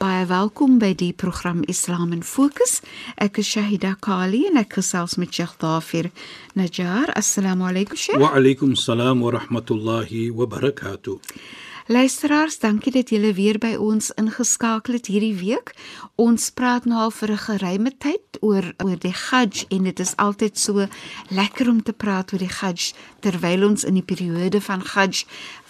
Baie welkom by die program Islam in Fokus. Ek is Shahida Kali en ek gesels met Sheikh Dafir Najjar. Assalamu alaykum Sheikh. Wa alaykum salaam wa rahmatullahi wa barakatuh. Luisteraars, dankie dat julle weer by ons ingeskakel het hierdie week. Ons praat nou al vir 'n geruime tyd oor oor die Hajj en dit is altyd so lekker om te praat oor die Hajj terwyl ons in die periode van Hajj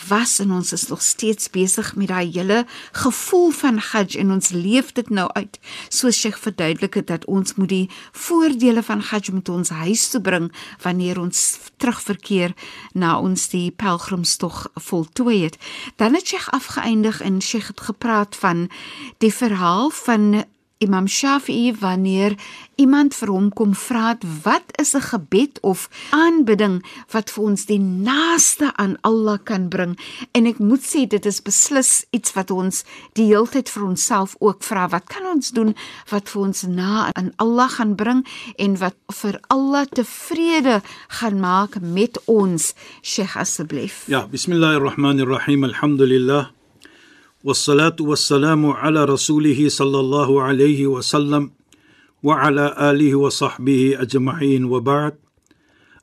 was en ons is nog steeds besig met daai hele gevoel van Hajj en ons leef dit nou uit. Soos Sheikh verduidelik het dat ons moet die voordele van Hajj met ons huis toe bring wanneer ons terugverkeer na ons die pelgrimstog voltooi het. Dan het Sheikh afgeëindig en Sheikh het gepraat van die verhaal van Imam Shafi'i wanneer iemand vir hom kom vra wat is 'n gebed of aanbidding wat vir ons die naaste aan Allah kan bring en ek moet sê dit is beslis iets wat ons die heeltyd vir onsself ook vra wat kan ons doen wat vir ons na aan Allah gaan bring en wat vir Allah tevrede gaan maak met ons Sheikh asseblief Ja, bismillahirrahmanirrahim. Alhamdulillah. والصلاة والسلام على رسوله صلى الله عليه وسلم وعلى آله وصحبه أجمعين وبعد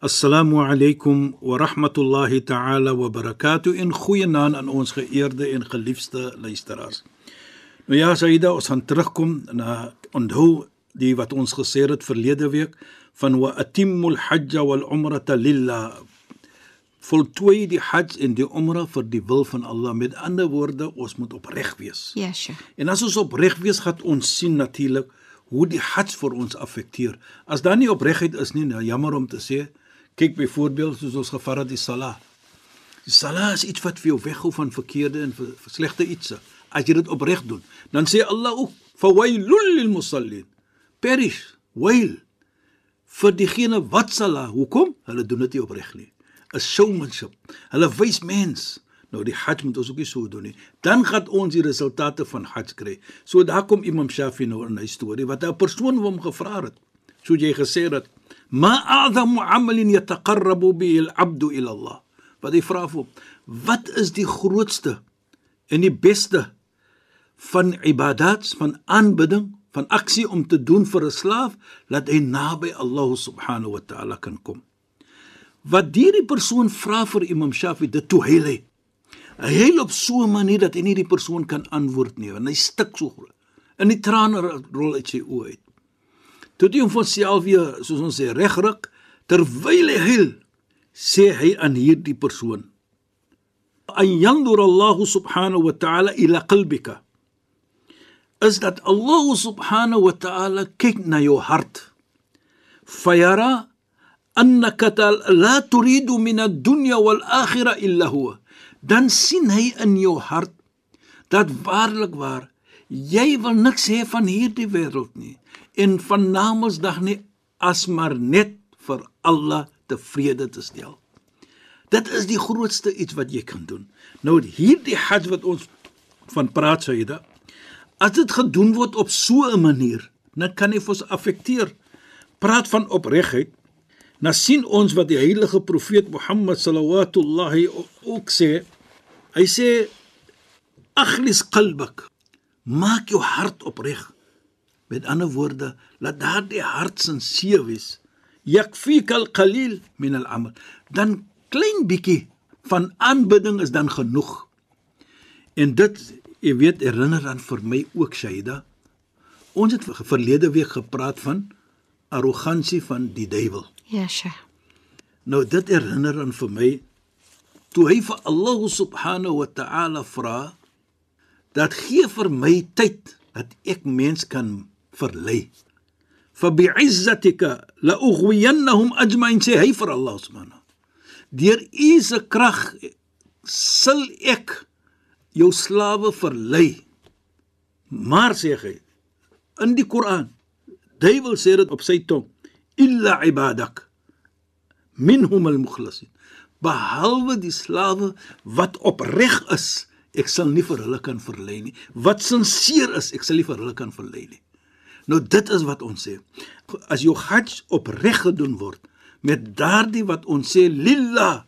السلام عليكم ورحمة الله تعالى وبركاته إن خوينان aan ons geëerde en geliefde luisteraars. Nou ja, Saida, ons gaan terugkom na onthou die wat ons gesê het verlede week van wa atimmul hajj wal umrata lillah voltooi die hajj en die umra vir die wil van Allah. Met ander woorde, ons moet opreg wees. Ja, Sheikh. En as ons opreg wees, gaan ons sien natuurlik hoe die hajj vir ons affekteer. As daar nie opregheid is nie, nou jammer om te sê, kyk byvoorbeeld soos ons gevat het die salat. Die salat is iets wat vir jou weghou van verkeerde en vir, vir slegte iets. As jy dit opreg doen, dan sê Allah ook, "Fawailul lil musallin." Perish, wail vir diegene wat salat. Hoekom? Hulle doen dit nie opreg nie. 'n showmanship. Hulle wys mens. Nou die Hajj moet ons ook nie so doen nie. Dan gaan ons die resultate van Hajj kry. So daar kom Imam Shafi nou in 'n storie wat 'n persoon hom gevra het. So jy gesê het, "Ma a'zamu 'amalin yataqarrabu bihi al-'abdu ila Allah." Wat hy vra vir wat is die grootste en die beste van ibadats van aanbidding van aksie om te doen vir 'n slaaf dat hy naby Allah subhanahu wa ta'ala kan kom wat hierdie persoon vra vir Imam Shafi dit toe hy lê. Hy heel op so 'n manier dat hy nie die persoon kan antwoord nie, want hy stik so groot. In die trane rol uit sy oë uit. Toe hy hom van self weer, soos ons sê, regruk terwyl hy huil, sê hy aan hierdie persoon: "An yanzur Allah subhanahu wa ta'ala ila qalbika." Is dat Allah subhanahu wa ta'ala kyk na jou hart. Fayara annaka la turidu min ad-dunya wal akhirah illa huwa. Dan sien hy in jou hart dat waarlik waar jy wil niks hê van hierdie wêreld nie. En van Namedsdag nie as maar net vir Allah tevrede te stel. Dit is die grootste iets wat jy kan doen. Nou hierdie hajj wat ons van praat Saida as dit gedoen word op so 'n manier dan kan dit ons affekteer. Praat van opregheid Nou sien ons wat die heilige profeet Mohammed sallallahu ook sê. Hy sê aghlis qalbak. Maak jou hart opreg. Met ander woorde, laat daardie hart sinseer wees. Yakfika al-qalil min al-amal. Dan klein bietjie van aanbidding is dan genoeg. En dit, jy weet, herinner dan vir my ook Shaida. Ons het verlede week gepraat van arrogansie van die duiwel. Ja, Sheikh. Nou dit herinner aan vir my toe hy vir Allah subhanahu wa ta'ala vra dat gee vir my tyd dat ek mens kan verlei. Fa bi'izzatika la ughwiyannahum ajma'in sê hy vir Allah subhanahu. Deur u se krag sal ek jou slawe verlei. Maar sê hy in die Koran, duiwel sê dit op sy tong, illa ibadak minhum al-mukhlasin. Behalwe die slawe wat opreg is, ek sal nie vir hulle kan verlei nie. Wat sinseer is, ek sal nie vir hulle kan verlei nie. Nou dit is wat ons sê. As jou hajj opreg gedoen word met daardie wat ons sê lillah,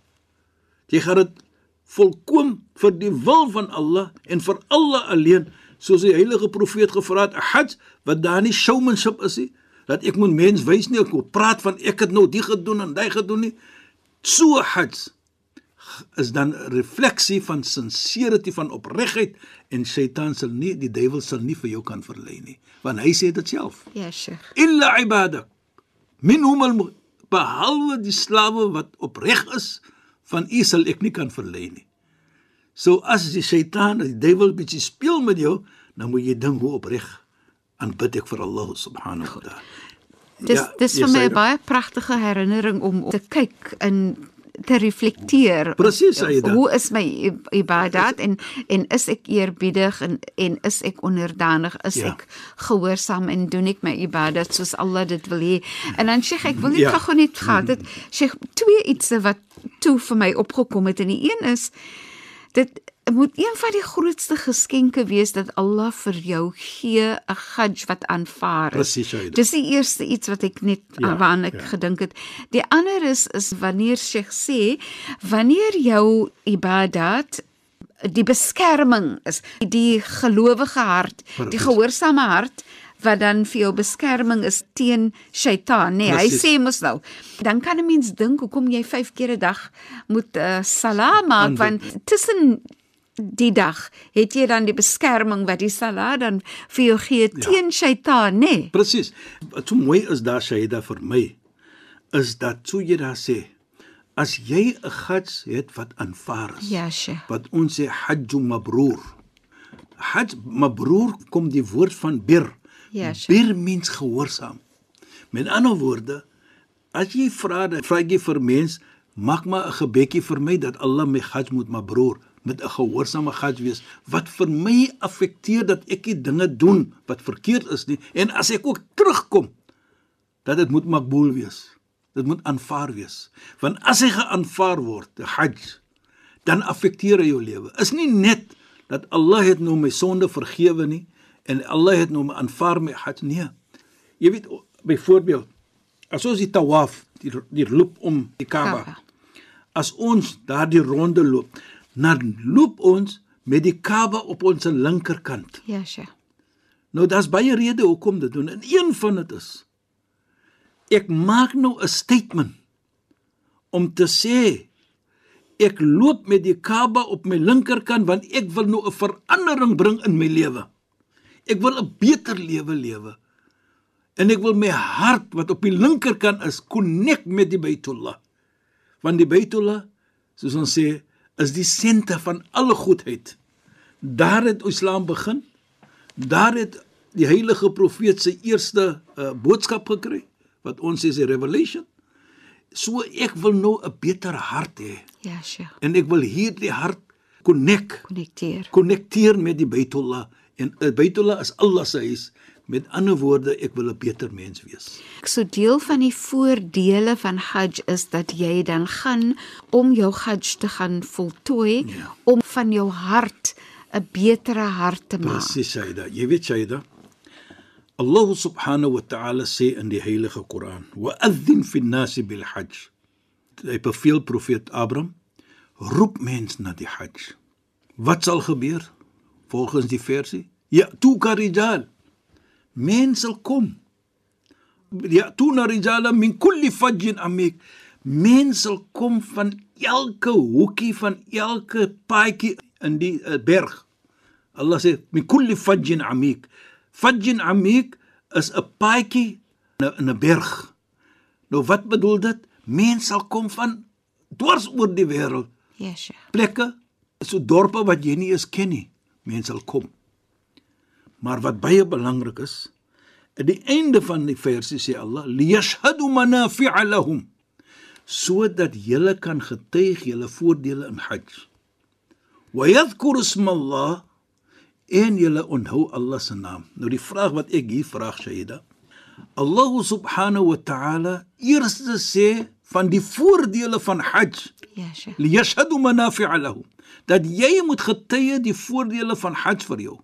jy gaan dit volkom vir die wil van Allah en vir Allah alleen, soos die heilige profeet gevra het, hajj wat daar nie showmanship is nie, dat ek moet mens wys nie ek praat van ek het nou die gedoen en daai gedoen nie. So hajj is dan refleksie van sincerity van opregtheid en Satan sal nie die duiwel sal nie vir jou kan verlei nie want hy sê dit self Ja, Sheikh. illa ibadak minhum al behalwe die slawe wat opreg is van u sal ek nie kan verlei nie so as die Satan die duiwel bietjie speel met jou dan moet jy dink hoe opreg aanbid ek vir Allah subhanahu wa taala Dis Ja, dis vir my 'n baie pragtige herinnering om te kyk in te reflekteer. Presies, Saida. Hoe is my ibadat en en is ek eerbiedig en en is ek onderdanig? Is Ja. ek gehoorsaam en doen ek my ibadat soos Allah dit wil hê? En dan sê ek wil net Ja. gou net gehad het sê twee ietsie wat toe vir my opgekom het en die een is dit moet een van die grootste geskenke wees dat Allah vir jou gee 'n hajj wat aanvaar is. Shaida. Dis die eerste iets wat ek net Ja, waaraan ek ja. gedink het. Die ander is is wanneer Sheikh sê wanneer jou ibadat die beskerming is, die gelowige hart, die Presies. gehoorsame hart wat dan vir jou beskerming is teen Satan. Nee, hy Presies. sê mos nou. Dan kan 'n mens dink hoekom jy 5 keer 'n dag moet uh, salam maak Aanbid. want tussen die dag het jy dan die beskerming wat die salat dan vir jou gee teen ja. Satan, nê? Nee. Presies. Wat so mooi is daar Shaida vir my is dat so jy daar sê as jy 'n hajj het wat aanvaar is. Ja, Sheikh. Wat ons sê hajj mabrur. Hajj mabrur kom die woord van bir. Ja, Sheikh. bir mens gehoorsaam. Met ander woorde, as jy vra dat vra jy vir mens, maak maar 'n gebedjie vir my dat Allah my hajj moet mabrur met 'n gehoorsame hajj wees wat vir my affekteer dat ek nie dinge doen wat verkeerd is nie en as ek ook terugkom dat dit moet makboel wees. Dit moet aanvaar wees. Want as hy geaanvaar word, die Hajj, dan affekteer hy jou lewe. Is nie net dat Allah het nou my sonde vergewe nie en Allah het nou my aanvaar my Hajj nie. Jy weet byvoorbeeld as ons die tawaf, die die loop om die. Kaaba. As ons daardie ronde loop, dan loop ons met die Kaaba op ons linkerkant. Ja, Sheikh. Nou daar's baie redes hoekom dit doen. En een van dit is ek maak nou 'n statement om te sê ek loop met die Kaaba op my linkerkant want ek wil nou 'n verandering bring in my lewe. Ek wil 'n beter lewe lewe. En ek wil my hart wat op die linkerkant is, connect met die Baitullah. Want die Baitullah, soos ons sê, is die senter van alle goedheid. Daar het Islam begin. Daar het die heilige profeet sy eerste uh, boodskap gekry wat ons sê is die revelation. So ek wil nou 'n beter hart hê Ja, Sheikh. en ek wil hierdie hart connect, Konnekteer. konnekteer met die Baitullah en uh, Baitullah is Allah se huis. Met ander woorde, ek wil 'n beter mens wees. So deel van die voordele van Hajj is dat jy dan gaan om jou Hajj te gaan voltooi Ja. om van jou hart 'n betere hart te maak. Presies, Shaida. Jy weet Shaida, Allah subhanahu wa ta'ala sê in die heilige Koran: "Wa adhin fi an-nas bil hajj." Hy beveel profeet Abraham, roep mens na die hajj. Wat sal gebeur? Volgens die versie: "Ya tu karijal." Mens sal kom. "Ya tu rijala min kulli fajjin amik." Mens sal kom van elke hoekie van elke paadjie in die uh, berg. Allah sê min kulli fajjin amik. Fajjin amik is 'n paadjie in 'n- berg. Nou wat bedoel dit? Mens sal kom van dwars oor die wêreld Ja, Sheikh. Plekke, so dorpe wat jy nie eens ken nie, mense sal kom. Maar wat baie belangrik is, aan die einde van die versie sê Allah, liyashhadu manafi'a lahum sodat julle kan getuig julle voordele in Hajj. Wa yadhkuru isma Allah en julle onthou Allah se naam. Nou die vraag wat ek hier vra, Shaida. Allah subhanahu wa ta'ala eers sê van die voordele van Hajj Ja, Sheikh. liyashhadu manafi'a lahum dat jy moet getuie die voordele van Hajj vir jou.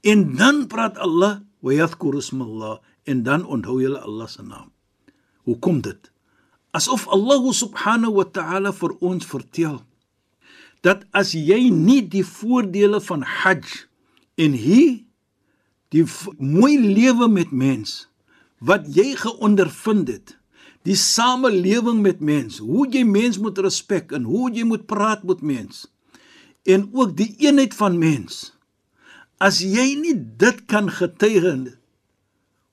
En dan praat Allah wa yadhkuru isma Allah en dan onthou julle Allah se naam. Hoe kom dit? Asof Allah subhanahu wa ta'ala vir ons vertel dat as jy nie die voordele van Hajj en hier die mooi lewe met mens wat jy geondervind het die samelewing met mens hoe jy mens moet respek en hoe jy moet praat met mens en ook die eenheid van mens as jy nie dit kan getuig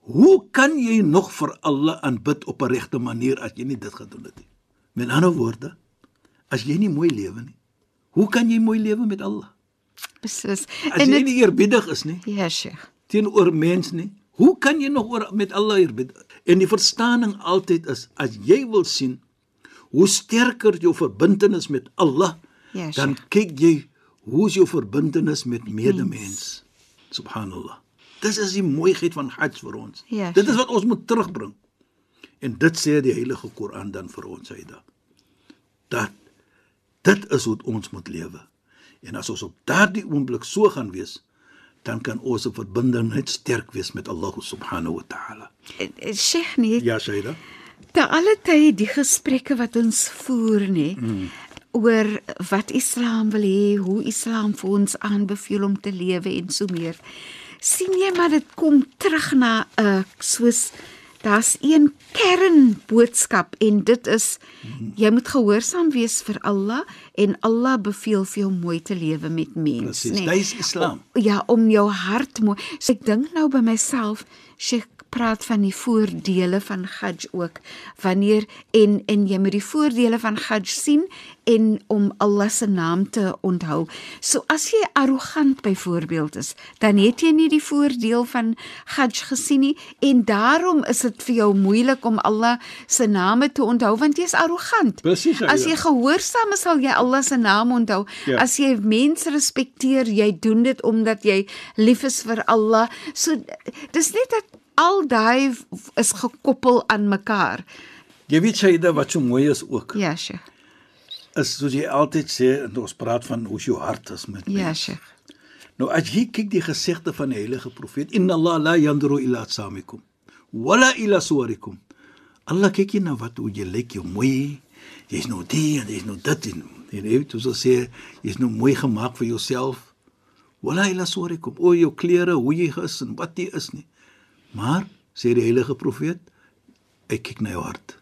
hoe kan jy nog vir Allah aanbid op 'n regte manier as jy nie dit gedoen het nie met ander woorde as jy nie mooi lewe nie hoe kan jy mooi lewe met Allah Beslis. as En jy nie eerbiedig is nie Ja, Sheikh. teenoor mens nie. Hoe kan jy nog oor met Allah eerbied? En die verstaaning altyd is as jy wil sien hoe sterker jou verbintenis met Allah, Ja, dan Sheikh. kyk jy hoe is jou verbintenis met medemens. Subhanallah. Dis is die mooiheid van Hajj vir ons. Ja, dit is wat ons moet terugbring. En dit sê die Heilige Koran dan vir ons Aida. Dat dit is hoe ons moet lewe. En as ons op daardie oomblik so gaan wees, dan kan ons 'n verbinding net sterk wees met Allah subhanahu wa ta'ala. Sheikh nee, Ja, Shaida. te alle tye die gesprekke wat ons voer nê mm. Oor wat Islam wil hê, hoe Islam vir ons aanbeveel om te lewe en so meer. sien jy maar dit kom terug na 'n uh, soos daar's een kernboodskap en dit is jy moet gehoorsaam wees vir Allah en Allah beveel vir jou mooi te lewe met mens, Presies. Dit is Islam. Ja, om jou hart mooi. So ek dink nou by myself, Sheikh praat van die voordele van Hajj ook. Wanneer en en jy moet die voordele van Hajj sien en om Allah se naam te onthou. So as jy arrogant byvoorbeeld is, dan het jy nie die voordeel van Hajj gesien nie en daarom is dit vir jou moeilik om Allah se name te onthou want jy's arrogant. Presies, As Aida. jy gehoorsaam is, sal jy Allah se naam onthou. Ja. As jy mense respekteer, jy doen dit omdat jy lief is vir Allah. So dis net dat al daai is gekoppel aan mekaar. Jy weet Shaida wat so mooi is ook. Ja, Sheikh. Is soos jy altyd sê en ons praat van hoe jou hart is met Ja, mens. Sheikh. Nou as jy kyk die gesegde van die heilige profeet, inna Allah la yanduru ila samikum wala ila suwarikum. Allah kyk nie na wat hoe jy lyk, jy mooi. Jy's nou die en jy's nou dit en en jy weet hoe so sê, jy's nou mooi gemaak vir jouself. Wala ila suwarikum. O jou klere, hoe jy is en wat jy is nie. Maar sê die heilige profeet, hy kyk na jou hart.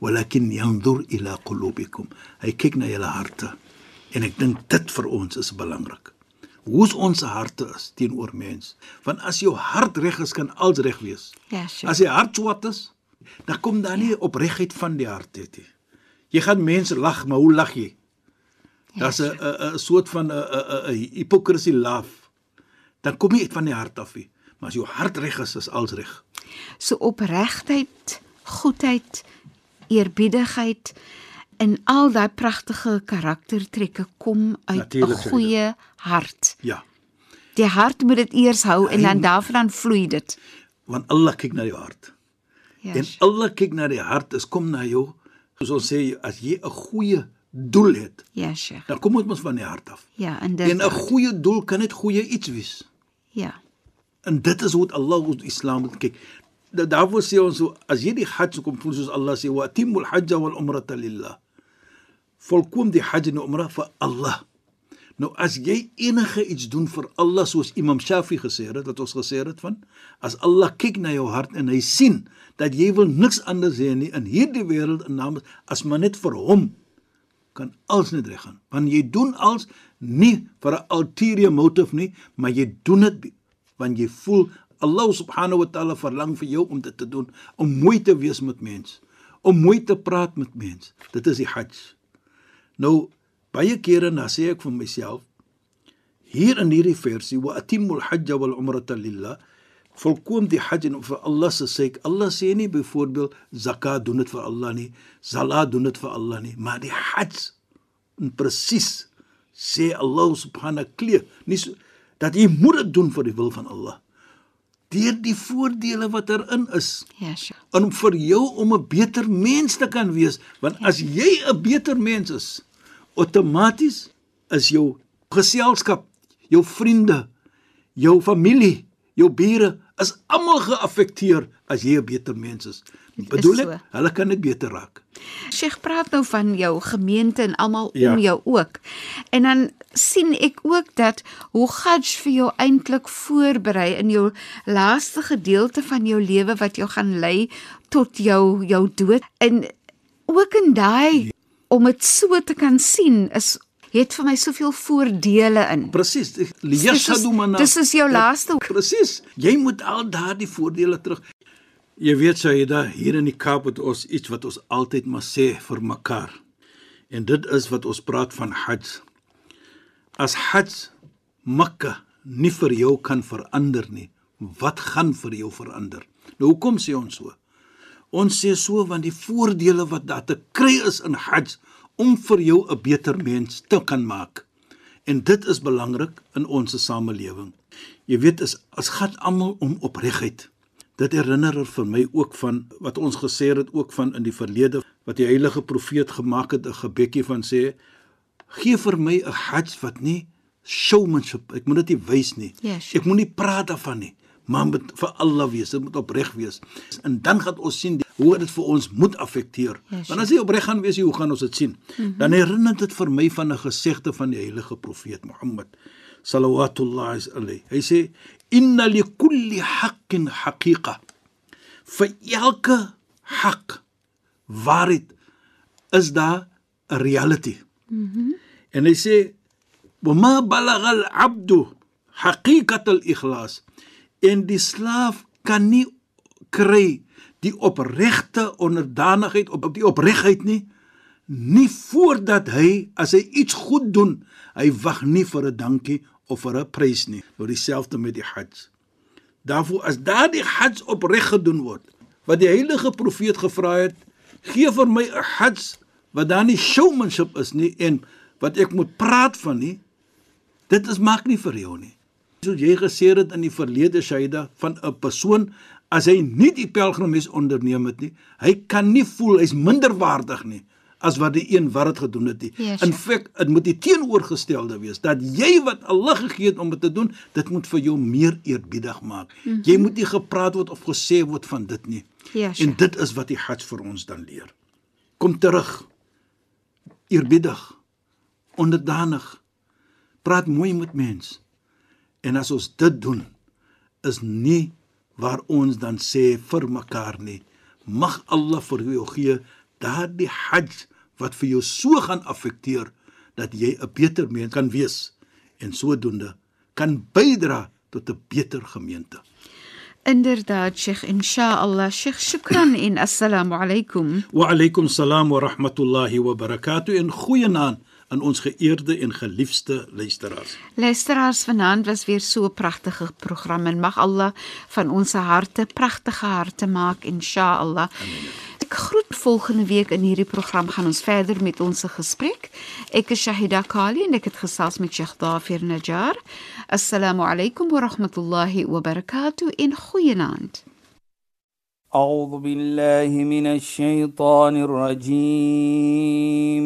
Walakin yandur ila qulubikum. Hy kyk na julle harte. En ek dink dit vir ons is belangrik. Hoe is ons harte is teenoor mens? Want as jou hart reg is, kan alles reg wees. Ja, Sheikh. As jy hart swart is, dan kom daar nie opregheid van die hart uit nie. Jy gaan mense lag, maar hoe lag jy? Daar's 'n 'n soort van 'n 'n 'n hipokrisie laaf. Dan kom jy uit van die hart af nie. Maar as jou hart reg is, is alles reg. So opregtheid, goedheid, eerbiedigheid en al daai pragtige karaktertrekke kom uit 'n goeie hart. Ja. Die hart moet dit eers hou en Hy- dan daarvan vloei dit. Want Allah kyk na jou hart. Ja. En. Allah kyk na die hart, is kom na jou. Soos ons sê, as jy 'n goeie doel het, Ja, Sheikh. dan kom dit mos van die hart af. Ja, En 'n inderdaad. goeie doel kan net goeie iets wees. Ja. En dit is hoe Allah hoe Islam moet kyk. Da- Daarvoor sê ons so as jy die Hajj kom voel soos Allah sê wa timul hajj wal umrata lillah. Volkom die Hajj en die Umrah vir Allah. Nou as jy enige iets doen vir Allah soos Imam Shafi gesê het wat ons gesê het van as Allah kyk na jou hart en hy sien dat jy wil niks anders hê nie in hierdie wêreld in naam as maar net vir hom kan alles net reg gaan. Want jy doen alles nie vir 'n ulterior motive nie, maar jy doen dit want jy voel Allah subhanahu wa taala verlang vir jou om dit te doen, om mooi te wees met mens, om mooi te praat met mens. Dit is die Hajj. Nou Baie kere dan sê ek vir myself hier in hierdie versie wa atimul hajj wal umrata lillah volkom die hajj en vir Allah se sê Allah sê nie byvoorbeeld zakat doen dit vir Allah nie, salat doen dit vir Allah nie, maar die hajj presies sê Allah subhanahu klee nie so, dat jy moet dit doen vir die wil van Allah deur die voordele wat erin is. Ja, sure. En vir jou om 'n beter mens te kan wees, want as jy 'n beter mens is, outomaties is jou geselskap, jou vriende, jou familie, jou bure is almal geaffekteer as jy 'n beter mens is. Bedoel ek, so. hulle kan dit beter raak. Sheikh praat nou van jou gemeente en almal Ja. om jou ook. En dan sien ek ook dat hoe Hajj vir jou eintlik voorberei in jou laaste gedeelte van jou lewe wat jou gaan lei tot jou jou dood. En ook in daai om dit so te kan sien is het vir my soveel voordele in. Presies. Dis mana. Dis is jou laaste Presies. Jy moet al daardie voordele terug. Jy weet Saida, hier in die Kaap het ons iets wat ons altyd maar sê vir mekaar. En dit is wat ons praat van Hajj. As Hajj Mekka nie vir jou kan verander nie, wat gaan vir jou verander? Nou hoekom sê ons so? Ons sê so want die voordele wat daar te kry is in Hajj om vir jou 'n beter mens te kan maak. En dit is belangrik in ons samelewing. Jy weet is as gaan almal om opregheid. Dit herinner er vir my ook van wat ons gesê het ook van in die verlede wat die heilige profeet gemaak het 'n gebedjie van sê gee vir my 'n hajj wat nie showmanship ek moet dit nie wys nie. Sure. Ek moet nie praat daarvan nie, maar moet vir Allah wees, dit moet opreg wees. En dan gaan ons sien die, hoe dit vir ons moet affekteer. Yes, Want as jy opreg gaan wees, hoe gaan ons dit sien? Mm -hmm. Dan herinner dit vir my van 'n gesegde van die heilige profeet Mohammed sallallahu alayhi. Hy sê inna li kulli haqqin haqiqa. Vir elke hak, waarheid is daar 'n reality. Mm -hmm. En hy sê: "Wa ma balagha al-'abdu haqiqat al-ikhlas." En die slaaf kan nie kry die opregte onderdanigheid op die opregtheid nie. Nie voordat hy as hy iets goed doen hy wag nie vir 'n dankie of vir 'n prys nie. Nou dieselfde met die hajj. Daarvoor as daardie hajj opreg gedoen word wat die heilige profeet gevra het gee vir my 'n hajj wat dan nie showmanship is nie en wat ek moet praat van nie. Dit is maak nie vir jou nie. Soos jy gesê het in die verlede Shaida van 'n persoon as hy nie die pelgrimreis onderneem het nie, hy kan nie voel hy's minderwaardig nie as wat die een wat dit gedoen het nie. Ja, In feite, dit moet die teenoorgestelde wees dat jy wat Allah gegee het om dit te doen, dit moet vir jou meer eerbiedig maak. Mm -hmm. Jy moet nie gepraat word of gesê word van dit nie. Sure. En dit is wat die Hajj vir ons dan leer. Kom terug. Eerbiedig. Onderdanig praat mooi met mens. En as ons dit doen, is nie waar ons dan sê vir mekaar nie. Mag Allah vir jou gee daardie hajj wat vir jou so gaan affekteer dat jy 'n beter mens kan wees en sodoende kan bydra tot 'n beter gemeente. Inderdaad, Sheikh, inshallah. Sheikh, shukran en assalamu alaykum. Wa alaykum salaam wa rahmatullahi wa barakatuh en goeienaand aan ons geëerde en geliefde luisteraars. Luisteraars vanaand was weer so 'n pragtige program en mag Allah van ons harte pragtige harte maak inshallah. Ek groet volgende week in hierdie program gaan ons verder met ons gesprek. Ek is Shahida Kali en ek het gesels met Sheikh Dafir Najjar. Assalamu alaykum wa rahmatullahi wa barakatuh in goeienaand. أعوذ بالله من الشيطان الرجيم